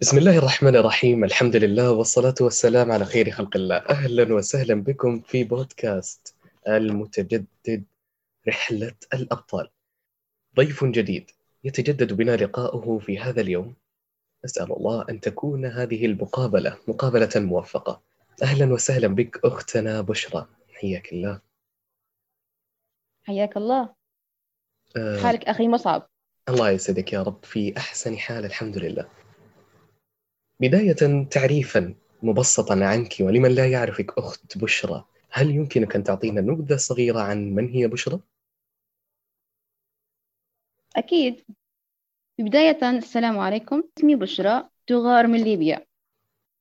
بسم الله الرحمن الرحيم الحمد لله والصلاة والسلام على خير خلق الله أهلا وسهلا بكم في بودكاست المتجدد رحلة الأبطال ضيف جديد يتجدد بنا لقاؤه في هذا اليوم أسأل الله أن تكون هذه المقابلة مقابلة موفقة أهلا وسهلا بك أختنا بشرى حياك الله حياك الله آه حالك أخي مصعب الله يسعدك يا رب في أحسن حال الحمد لله بداية تعريفا مبسطا عنك ولمن لا يعرفك أخت بشرى هل يمكنك أن تعطينا نبذة صغيرة عن من هي بشرى؟ أكيد. بداية السلام عليكم. اسمي بشرى تغار من ليبيا.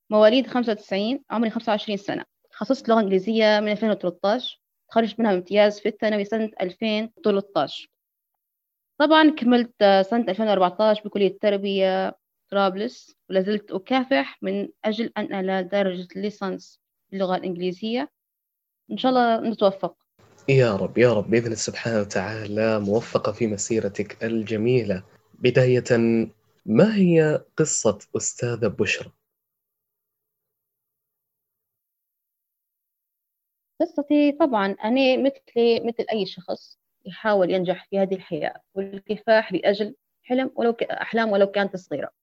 مواليد 95 عمري 25 سنة. تخصصت لغة إنجليزية من 2013 تخرجت منها بامتياز في الثانوي سنة 2013 طبعا كملت سنة 2014 بكلية التربية. طرابلس ولا زلت أكافح من أجل أن أنال درجة الليسانس باللغة الإنجليزية. إن شاء الله نتوفق. يا رب يا رب بإذن سبحانه وتعالى موفقة في مسيرتك الجميلة. بداية ما هي قصة أستاذة بشرى؟ قصتي طبعا أنا مثلي مثل أي شخص يحاول ينجح في هذه الحياة والكفاح لأجل حلم ولو ك... أحلام ولو كانت صغيرة.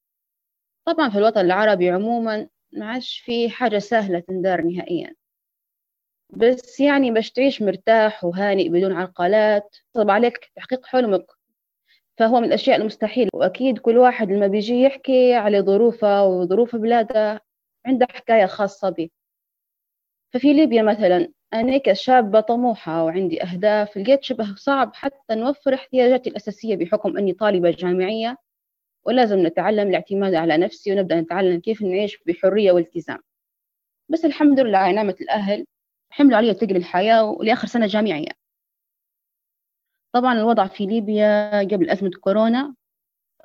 طبعا في الوطن العربي عموما ما عادش في حاجة سهلة تندار نهائيا. بس يعني باش تعيش مرتاح وهانئ بدون عرقلات طب عليك تحقيق حلمك. فهو من الأشياء المستحيلة. وأكيد كل واحد لما بيجي يحكي على ظروفه وظروف بلاده عنده حكاية خاصة به. ففي ليبيا مثلا أنا كشابة طموحة وعندي أهداف لقيت شبه صعب حتى نوفر احتياجاتي الأساسية بحكم أني طالبة جامعية. ولازم نتعلم الاعتماد على نفسي ونبدأ نتعلم كيف نعيش بحرية والتزام. بس الحمد لله على نعمة الأهل حملوا علي تقل الحياة ولآخر سنة جامعية. طبعا الوضع في ليبيا قبل أزمة كورونا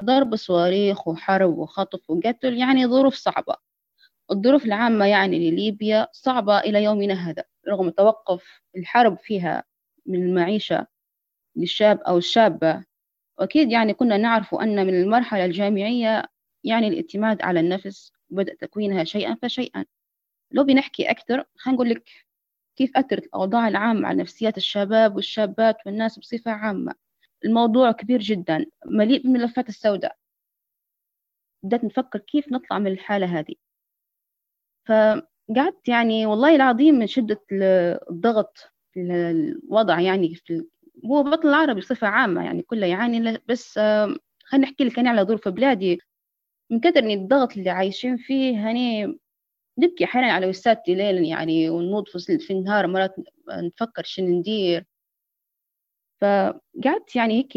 ضرب صواريخ وحرب وخطف وقتل يعني ظروف صعبة. الظروف العامة يعني لليبيا صعبة إلى يومنا هذا رغم توقف الحرب فيها من المعيشة للشاب أو الشابة. وأكيد يعني كنا نعرف أن من المرحلة الجامعية يعني الاعتماد على النفس بدأ تكوينها شيئا فشيئا. لو بنحكي أكثر خلينا نقول لك كيف أثرت الأوضاع العامة على نفسيات الشباب والشابات والناس بصفة عامة. الموضوع كبير جدا مليء بالملفات السوداء. بدأت نفكر كيف نطلع من الحالة هذه. فقعدت يعني والله العظيم من شدة الضغط الوضع يعني في هو بطل العربي بصفة عامة يعني كله يعاني بس خليني أحكي لك أنا على ظروف بلادي من كثر الضغط اللي عايشين فيه هني نبكي أحيانا على وسات ليل يعني ونوض في النهار مرات نفكر شنو ندير. فقعدت يعني هيك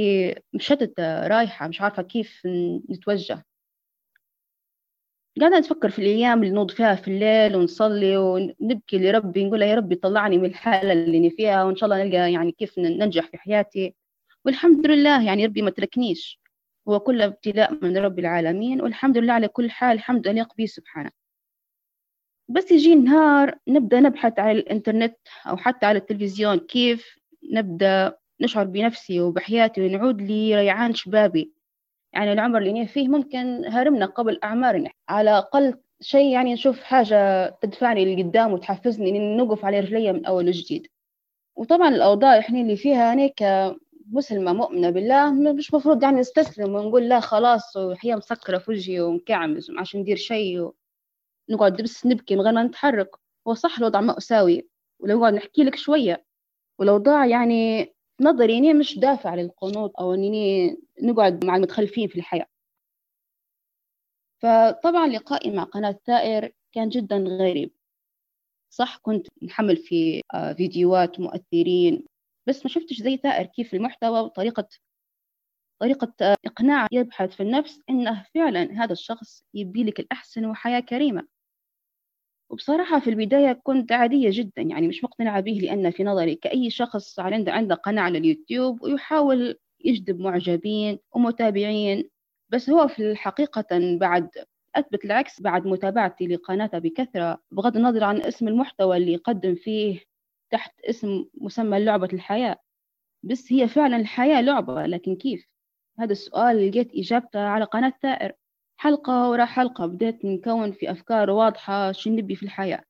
مشتتة رايحة مش عارفة كيف نتوجه. قاعدة نفكر في الأيام اللي نوض فيها في الليل ونصلي ونبكي لربي نقول يا ربي طلعني من الحالة اللي أنا فيها وإن شاء الله نلقى يعني كيف ننجح في حياتي. والحمد لله يعني ربي ما تركنيش. هو كله ابتلاء من رب العالمين والحمد لله على كل حال الحمد يليق به سبحانه. بس يجي نهار نبدأ نبحث على الإنترنت أو حتى على التلفزيون كيف نبدأ نشعر بنفسي وبحياتي ونعود لريعان شبابي. يعني العمر اللي فيه ممكن هرمنا قبل أعمارنا. على أقل شيء يعني نشوف حاجة تدفعني لقدام وتحفزني إني نوقف على رجلي من أول وجديد. وطبعا الأوضاع إحنا اللي فيها هناك كمسلمة مؤمنة بالله مش مفروض يعني نستسلم ونقول لا خلاص وحياة مسكرة في وجهي ومكعمز وما ندير شيء ونقعد بس نبكي من غير ما نتحرك. هو صح الوضع مأساوي. ولو نحكي لك شوية والأوضاع يعني نظري إني مش دافع للقنوط أو إني نقعد مع المتخلفين في الحياة. فطبعا لقائي مع قناة ثائر كان جدا غريب. صح كنت نحمل في فيديوهات مؤثرين بس ما شفتش زي ثائر كيف المحتوى وطريقة طريقة إقناع يبحث في النفس إنه فعلا هذا الشخص يبي لك الأحسن وحياة كريمة. وبصراحة في البداية كنت عادية جدا يعني مش مقتنعة به لأن في نظري كأي شخص عنده عنده قناة على اليوتيوب ويحاول يجذب معجبين ومتابعين بس هو في الحقيقة بعد أثبت العكس بعد متابعتي لقناته بكثرة بغض النظر عن اسم المحتوى اللي يقدم فيه تحت اسم مسمى لعبة الحياة بس هي فعلا الحياة لعبة لكن كيف؟ هذا السؤال لقيت إجابته على قناة ثائر حلقة ورا حلقة بدأت نكون في أفكار واضحة شو نبي في الحياة.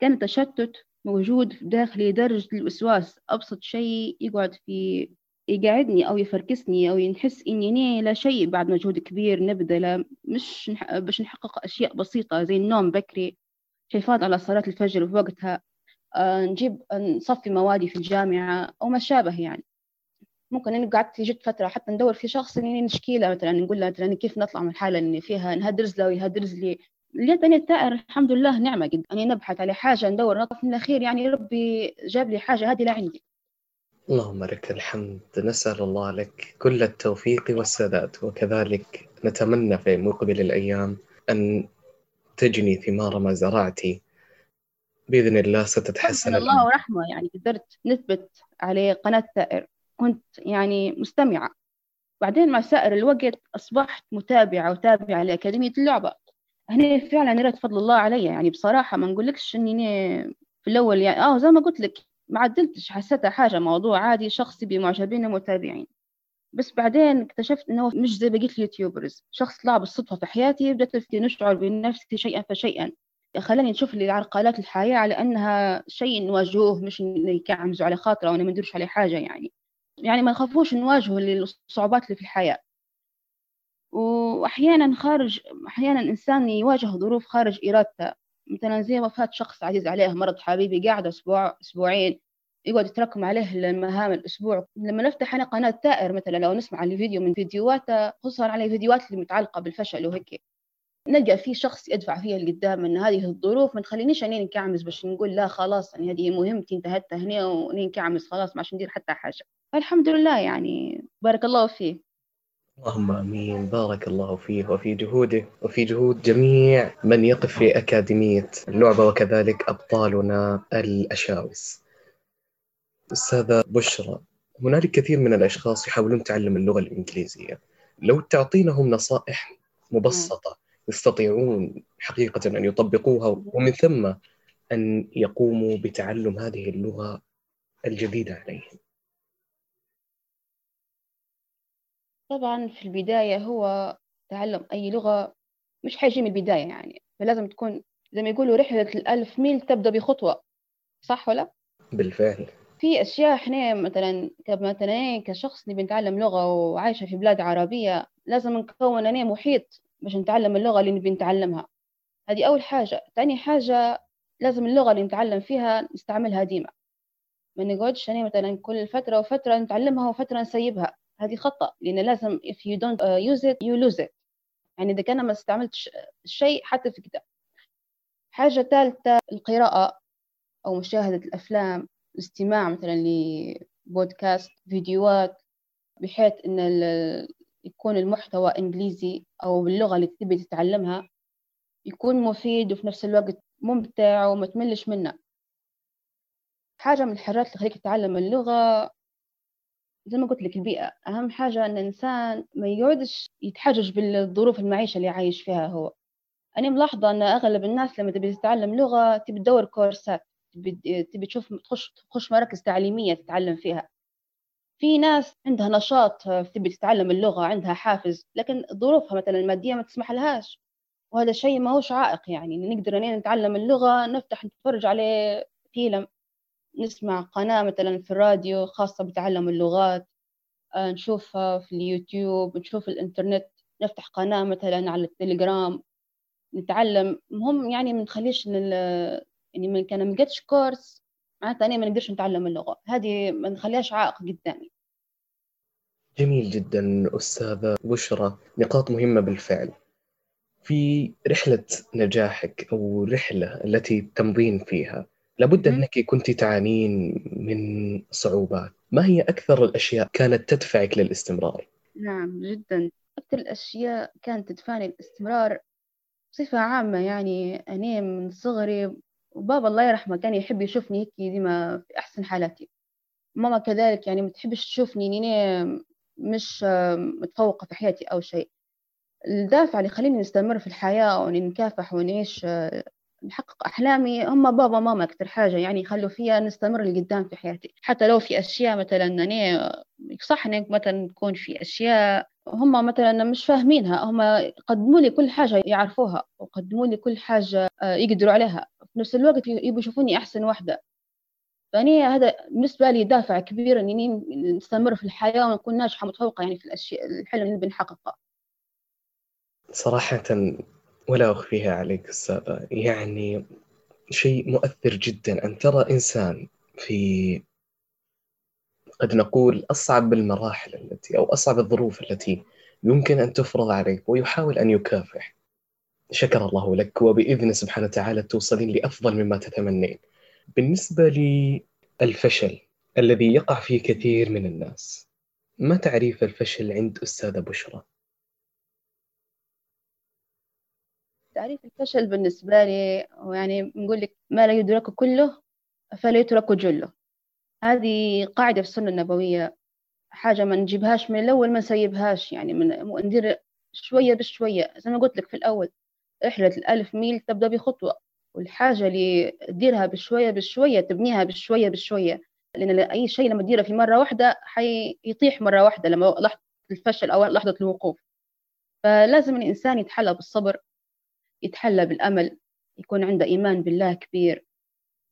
كان التشتت موجود في داخلي لدرجة الوسواس. أبسط شيء يقعد في يقعدني أو يفركسني أو نحس إني لا شيء بعد مجهود كبير. نبذله مش. باش نحقق أشياء بسيطة زي النوم بكري حفاظ على صلاة الفجر في وقتها. آه نجيب نصفي موادي في الجامعة أو ما شابه يعني. ممكن أنا قعدت جد فترة حتى ندور في شخص إني نشكي له مثلا نقول له مثلا كيف نطلع من الحالة اللي فيها نهدرز له ويهدرز لي. لقيت أنا التائر الحمد لله نعمة قد أنا نبحث على حاجة ندور. نطف من الأخير يعني ربي جاب لي حاجة هذه لعندي اللهم لك الحمد. نسأل الله لك كل التوفيق والسداد. وكذلك نتمنى في مقبل الأيام أن تجني ثمار ما زرعتي. بإذن الله ستتحسن الله ورحمة يعني قدرت نثبت على قناة ثائر كنت يعني مستمعة. بعدين مع سائر الوقت أصبحت متابعة وتابعة لأكاديمية اللعبة. هنا فعلا نريد فضل الله علي يعني بصراحة ما نقولكش إني في الأول يعني آه زي ما قلت لك ما عدلتش حسيتها حاجة موضوع عادي شخصي بمعجبين ومتابعين. بس بعدين اكتشفت إنه مش زي بقية اليوتيوبرز. شخص طلع بالصدفة في حياتي بدأت نشعر بنفسي شيئا فشيئا. خلاني نشوف لي عرقلات الحياة على أنها شيء نواجهوه مش نكعمزوا على خاطره أو ما نديرش عليه حاجة يعني. يعني ما نخافوش نواجهوا الصعوبات اللي في الحياة. وأحيانا خارج أحيانا إنسان يواجه ظروف خارج إرادته. مثلا زي وفاة شخص عزيز عليه مرض حبيبي قاعد أسبوع أسبوعين يقعد يتراكم عليه المهام الأسبوع. لما نفتح أنا قناة تائر مثلا لو نسمع الفيديو من فيديوهاته خصوصا على الفيديوهات اللي متعلقة بالفشل وهيك نلقى في شخص يدفع فيها لقدام إن هذه الظروف ما تخلينيش اني نكعمز باش نقول لا خلاص يعني هذه مهمتي انتهت هنا نكعمز خلاص ما عادش ندير حتى حاجة. فالحمد لله يعني بارك الله فيه اللهم آمين بارك الله فيه وفي جهوده وفي جهود جميع من يقف في أكاديمية اللعبة وكذلك أبطالنا الأشاوس. أستاذة بشرى هنالك كثير من الأشخاص يحاولون تعلم اللغة الإنجليزية. لو تعطينهم نصائح مبسطة يستطيعون حقيقة أن يطبقوها ومن ثم أن يقوموا بتعلم هذه اللغة الجديدة عليهم. طبعا في البداية هو تعلم أي لغة مش حيجي من البداية يعني فلازم تكون زي ما يقولوا رحلة الألف ميل تبدأ بخطوة صح ولا؟ بالفعل. في أشياء إحنا مثلا كمثلا كشخص نبي نتعلم لغة وعايشة في بلاد عربية لازم نكون أنا محيط باش نتعلم اللغة اللي نبي نتعلمها. هذه أول حاجة. ثاني حاجة لازم اللغة اللي نتعلم فيها نستعملها ديما. ما نقعدش أنا مثلا كل فترة وفترة نتعلمها وفترة نسيبها. هذه خطأ لأن لازم if you don't uh, use it you lose it. يعني إذا كان ما استعملتش شيء حتى في كده حاجة ثالثة القراءة أو مشاهدة الأفلام الاستماع مثلا لبودكاست فيديوهات بحيث إن يكون المحتوى إنجليزي أو باللغة اللي تبي تتعلمها يكون مفيد وفي نفس الوقت ممتع وما تملش منه. حاجة من الحاجات اللي تخليك تتعلم اللغة زي ما قلت لك البيئة. أهم حاجة أن الإنسان ما يقعدش يتحجج بالظروف المعيشة اللي عايش فيها هو. أنا ملاحظة أن أغلب الناس لما تبي تتعلم لغة تبي تدور كورسات تبي, تشوف تخش تخش مراكز تعليمية تتعلم فيها. في ناس عندها نشاط تبي تتعلم اللغة عندها حافز لكن ظروفها مثلا المادية ما تسمح لهاش. وهذا شيء ما هوش عائق يعني. نقدر نتعلم اللغة نفتح نتفرج عليه فيلم. نسمع قناة مثلا في الراديو خاصة بتعلم اللغات آه، نشوفها في اليوتيوب نشوف الإنترنت نفتح قناة مثلا على التليجرام نتعلم. مهم يعني ما نخليش يعني من كان ما كورس معناتها أنا ما نقدرش نتعلم اللغة. هذه ما نخليهاش عائق قدامي. جميل جدا أستاذة بشرى نقاط مهمة بالفعل. في رحلة نجاحك أو رحلة التي تمضين فيها لابد أنك كنت تعانين من صعوبات. ما هي أكثر الأشياء كانت تدفعك للاستمرار؟ نعم جدا. أكثر الأشياء كانت تدفعني للاستمرار بصفة عامة يعني أنا من صغري وبابا الله يرحمه كان يحب يشوفني هيك ديما في أحسن حالاتي. ماما كذلك يعني ما تحبش تشوفني إني مش متفوقة في حياتي أو شيء. الدافع اللي يخليني نستمر في الحياة وإني نكافح ونعيش نحقق أحلامي هم بابا ماما أكثر حاجة يعني يخلوا فيها نستمر لقدام في حياتي. حتى لو في أشياء مثلا أنا صح إنك مثلا تكون في أشياء هم مثلا مش فاهمينها هم قدموا لي كل حاجة يعرفوها وقدموا لي كل حاجة آه، يقدروا عليها. في نفس الوقت يبوا يشوفوني أحسن واحدة فأني هذا بالنسبة لي دافع كبير إني نستمر في الحياة ونكون ناجحة متفوقة يعني في الأشياء الحلم اللي بنحققها صراحة ولا أخفيها عليك أستاذة يعني شيء مؤثر جدا. أن ترى إنسان في قد نقول أصعب المراحل التي أو أصعب الظروف التي يمكن أن تفرض عليك ويحاول أن يكافح. شكر الله لك وبإذن سبحانه وتعالى توصلين لأفضل مما تتمنين. بالنسبة للفشل الذي يقع فيه كثير من الناس ما تعريف الفشل عند أستاذة بشرى؟ تعريف الفشل بالنسبة لي يعني نقول لك ما لا يدرك كله فلا يترك جله. هذه قاعدة في السنة النبوية. حاجة ما نجيبهاش من الأول ما نسيبهاش يعني من ندير شوية بشوية. زي ما قلت لك في الأول رحلة الألف ميل تبدأ بخطوة والحاجة اللي تديرها بشوية بشوية تبنيها بشوية بشوية. لأن أي شيء لما تديره في مرة واحدة حيطيح مرة واحدة لما لحظة الفشل أو لحظة الوقوف. فلازم الإنسان يتحلى بالصبر يتحلى بالأمل يكون عنده إيمان بالله كبير.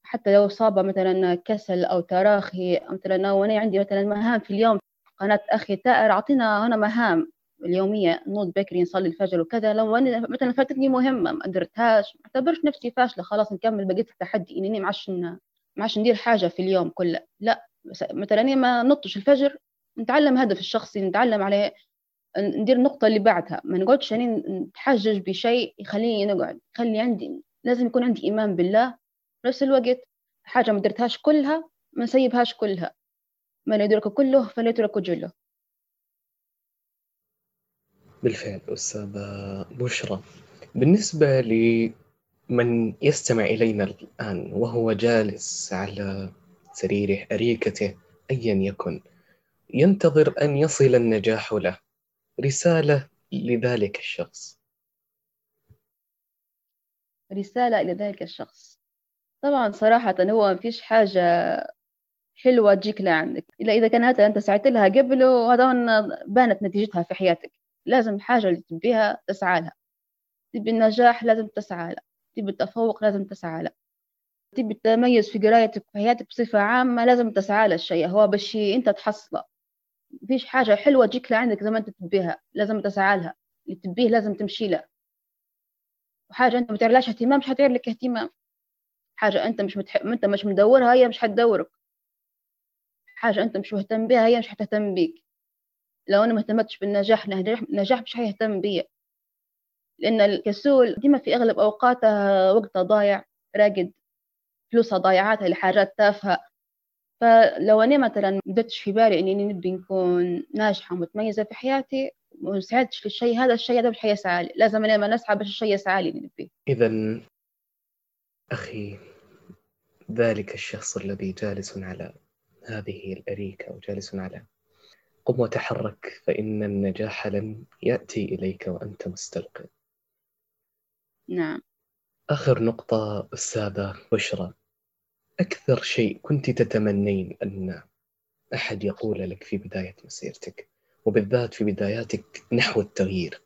حتى لو صاب مثلا كسل أو تراخي مثلا وأنا عندي مثلا مهام في اليوم قناة أخي تائر أعطينا هنا مهام اليومية نوض بكري نصلي الفجر وكذا. لو أنا مثلا فاتتني مهمة ما قدرتهاش ما اعتبرش نفسي فاشلة خلاص نكمل بقية التحدي. إني ما عادش ما عادش ندير حاجة في اليوم كله. لا مثلا ما نطش الفجر نتعلم هدف الشخصي نتعلم عليه ندير النقطة اللي بعدها. ما نقعدش يعني نتحجج بشيء يخليني نقعد يخلي عندي لازم يكون عندي إيمان بالله. في نفس الوقت حاجة ما درتهاش كلها ما نسيبهاش كلها. من يدرك كله فليترك جله. بالفعل أستاذة بشرى. بالنسبة لمن يستمع إلينا الآن وهو جالس على سريره أريكته أيا يكن ينتظر أن يصل النجاح له. رسالة لذلك الشخص. رسالة إلى ذلك الشخص. طبعا صراحة هو ما فيش حاجة حلوة تجيك لعندك. إلا إذا كانت أنت سعيت لها قبل وهذا بانت نتيجتها في حياتك. لازم الحاجة اللي تبيها تسعى لها. تبي النجاح لازم تسعى لها. تبي التفوق لازم تسعى لها. تبي التميز في قرايتك في حياتك بصفة عامة لازم تسعى للشيء هو بشي أنت تحصله. فيش حاجة حلوة تجيك لعندك زي ما أنت تبيها لازم تسعى لها. اللي تبيه لازم تمشي له. وحاجة أنت ما اهتمام مش حتعير لك اهتمام. حاجة أنت مش متح... أنت مش مدورها هي مش حتدورك حاجة أنت مش مهتم بها هي مش حتهتم بيك. لو أنا ما اهتمتش بالنجاح النجاح مش حيهتم بيا. لأن الكسول ديما في أغلب أوقاتها وقتها ضايع راقد. فلوسها ضايعاتها لحاجات تافهة. فلو أنا مثلا بدتش في بالي إني نبي نكون ناجحة ومتميزة في حياتي وما سعدتش للشيء هذا الشيء هذا مش حيسعى لي لازم أنا ما نسعى باش الشيء يسعى لي نبيه. إذا أخي ذلك الشخص الذي جالس على هذه الأريكة وجالس على قم وتحرك فإن النجاح لن يأتي إليك وأنت مستلقٍ. نعم. آخر نقطة أستاذة بشرى. أكثر شيء كنت تتمنين أن أحد يقول لك في بداية مسيرتك وبالذات في بداياتك نحو التغيير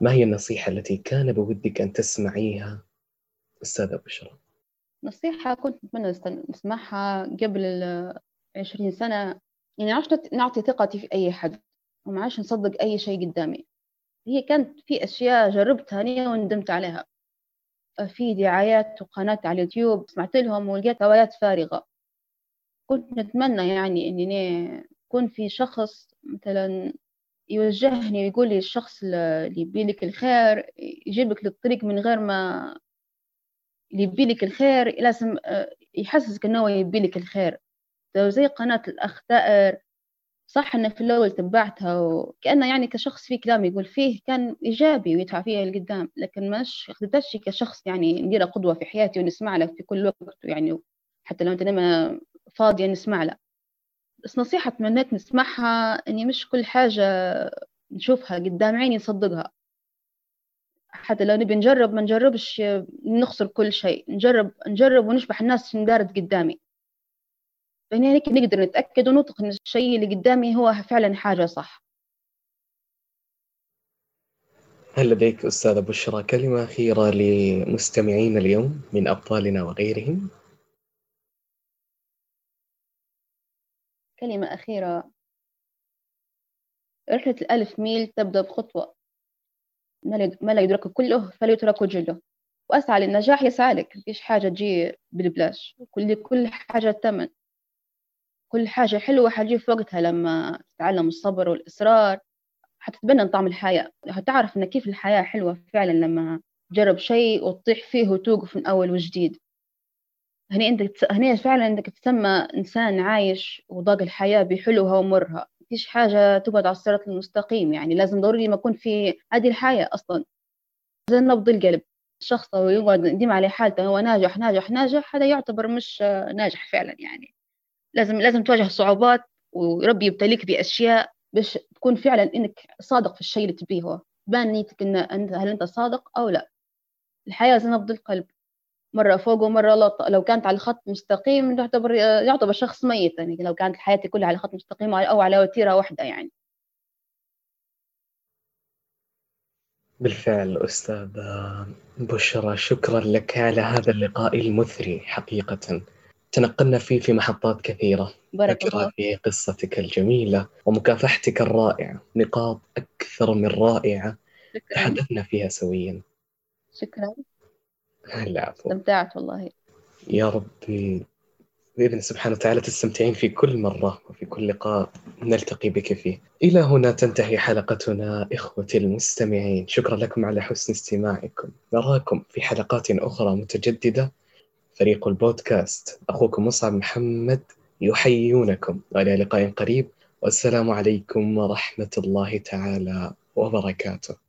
ما هي النصيحة التي كان بودك أن تسمعيها أستاذة بشرى؟ نصيحة كنت أتمنى أسمعها قبل عشرين سنة. يعني عشان نعطي ثقتي في أي حد وما عادش نصدق أي شيء قدامي. هي كانت في أشياء جربتها أنا وندمت عليها. في دعايات وقناة على اليوتيوب سمعت لهم ولقيت هوايات فارغة. كنت نتمنى يعني إني يكون في شخص مثلا يوجهني ويقول لي الشخص اللي يبيلك الخير يجيبك للطريق من غير ما اللي يبيلك الخير لازم آه، يحسسك إنه يبيلك الخير. زي قناة الأخ تائر صح إنه في الأول تبعتها وكأنه يعني كشخص في كلام يقول فيه كان إيجابي ويدفع فيها لقدام لكن مش أخذتش كشخص يعني نديره قدوة في حياتي ونسمع له في كل وقت يعني حتى لو أنت ما فاضية نسمع له. بس نصيحة تمنيت نسمعها إني مش كل حاجة نشوفها قدام عيني نصدقها. حتى لو نبي نجرب ما نجربش نخسر كل شيء نجرب نجرب ونشبح الناس دارت قدامي. فهنا هيك نقدر نتأكد ونطق إن الشيء اللي قدامي هو فعلا حاجة صح. هل لديك أستاذة بشرى كلمة أخيرة لمستمعين اليوم من أبطالنا وغيرهم؟ كلمة أخيرة. رحلة الألف ميل تبدأ بخطوة. ما لا يدرك كله فليترك جله وأسعى للنجاح يسعى لك. مفيش حاجة تجي بالبلاش. كل كل حاجة تمن. كل حاجة حلوة حتجي في وقتها لما تتعلم الصبر والإصرار حتتبنى طعم الحياة. هتعرف إن كيف الحياة حلوة فعلا لما تجرب شيء وتطيح فيه وتوقف من أول وجديد. هني أنت هني فعلا إنك تسمى إنسان عايش وضاق الحياة بحلوها ومرها. مفيش حاجة تقعد على الصراط المستقيم يعني لازم ضروري ما يكون في هذه الحياة أصلا. زي نبض القلب. الشخص يقعد يديم على حالته هو ناجح ناجح ناجح هذا يعتبر مش ناجح فعلا يعني. لازم لازم تواجه صعوبات وربي يبتليك بأشياء باش تكون فعلا إنك صادق في الشيء اللي تبيه. بان نيتك إن أنت هل أنت صادق أو لا. الحياة زي نبض القلب مرة فوق ومرة لط لو كانت على خط مستقيم يعتبر يعتبر شخص ميت. يعني لو كانت حياتي كلها على خط مستقيم أو على وتيرة واحدة يعني. بالفعل أستاذ بشرى شكرا لك على هذا اللقاء المثري حقيقة. تنقلنا فيه في محطات كثيرة. بارك الله في قصتك الجميلة ومكافحتك الرائعة. نقاط أكثر من رائعة. شكرا. تحدثنا فيها سويا. شكرا. العفو استمتعت والله. يا ربي بإذن سبحانه وتعالى تستمتعين في كل مرة وفي كل لقاء نلتقي بك فيه. إلى هنا تنتهي حلقتنا إخوتي المستمعين. شكرا لكم على حسن استماعكم. نراكم في حلقات أخرى متجددة. فريق البودكاست. أخوكم مصعب محمد يحيونكم وإلى لقاء قريب. والسلام عليكم ورحمة الله تعالى وبركاته.